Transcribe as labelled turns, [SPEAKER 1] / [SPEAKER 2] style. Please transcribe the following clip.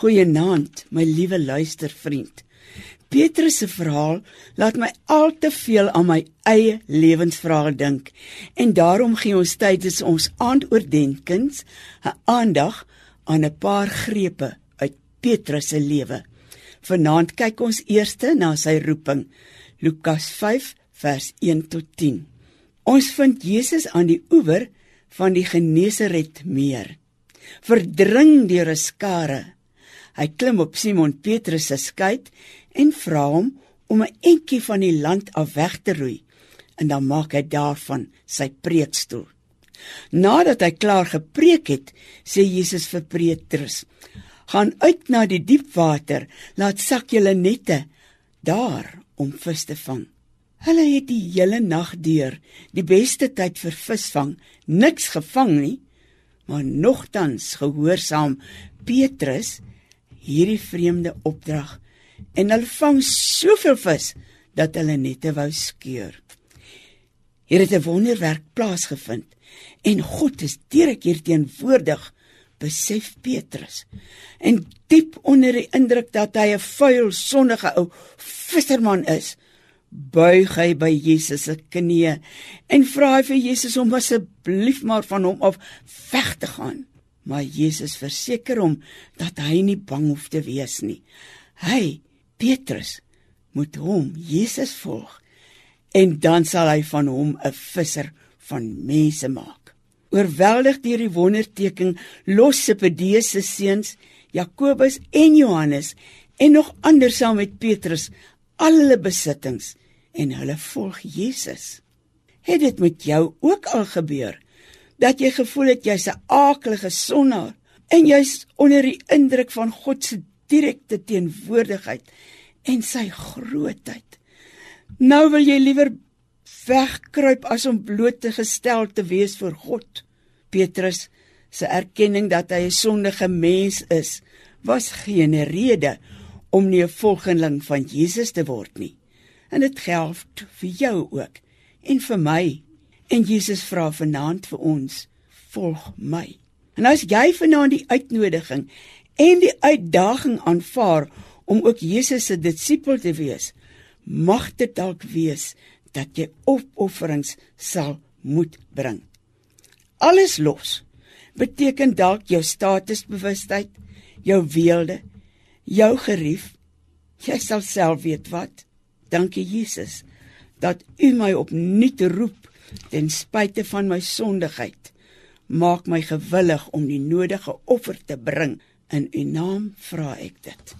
[SPEAKER 1] Goeienaand, my liewe luistervriend. Petrus se verhaal laat my al te veel aan my eie lewensvrae dink en daarom gee ons tydens ons aandoordenkings 'n aandag aan 'n paar grepe uit Petrus se lewe. Vanaand kyk ons eers na sy roeping. Lukas 5 vers 1 tot 10. Ons vind Jesus aan die oewer van die Genesaret meer. Verdring deur 'n skare Hy klim op Simon Petrus se skei en vra hom om 'n entjie van die land af weg te roei en dan maak hy daarvan sy preekstoel. Nadat hy klaar gepreek het, sê Jesus vir Petrus: "Gaan uit na die diep water, laat sak julle nette daar om vis te vang." Hulle het die hele nag deur, die beste tyd vir visvang, niks gevang nie, maar nogtans gehoorsaam Petrus hierdie vreemde opdrag en hulle vang soveel vis dat hulle nette wou skeur. Hier het 'n wonderwerk plaasgevind en God is direk hier teenwoordig, besef Petrus. En diep onder die indruk dat hy 'n vuil, sondige ou visserman is, buig hy by Jesus se knieë en vra hy vir Jesus om asseblief maar van hom af weg te gaan. Maar Jesus verseker hom dat hy nie bang hoef te wees nie. Hy, Petrus, moet hom Jesus volg en dan sal hy van hom 'n visser van mense maak. Oorweldig deur die wonderteken los Zebedeus se seuns Jakobus en Johannes en nog ander saam met Petrus al hulle besittings en hulle volg Jesus. Het dit met jou ook al gebeur? Dat jy gevoel het jy's 'n aaklige sonnaar en jy's onder die indruk van God se direkte teenwoordigheid en sy grootheid. Nou wil jy liewer wegkruip as om bloot te gestel te wees voor God. Petrus se erkenning dat hy 'n sondige mens is, was geen rede om nie 'n volgeling van Jesus te word nie. En dit geld vir jou ook en vir my En Jesus vra vanaand vir ons: "Volg my." En as jy vanaand die uitnodiging en die uitdaging aanvaar om ook Jesus se disipel te wees, mag dit dalk wees dat jy opofferings sal moet bring. Alles los beteken dalk jou statusbewustheid, jou weelde, jou gerief. Jy sal self weet wat. Dankie Jesus dat U my opnuut roep ten spyte van my sondigheid maak my gewillig om die nodige offer te bring. In u naam vra ek dit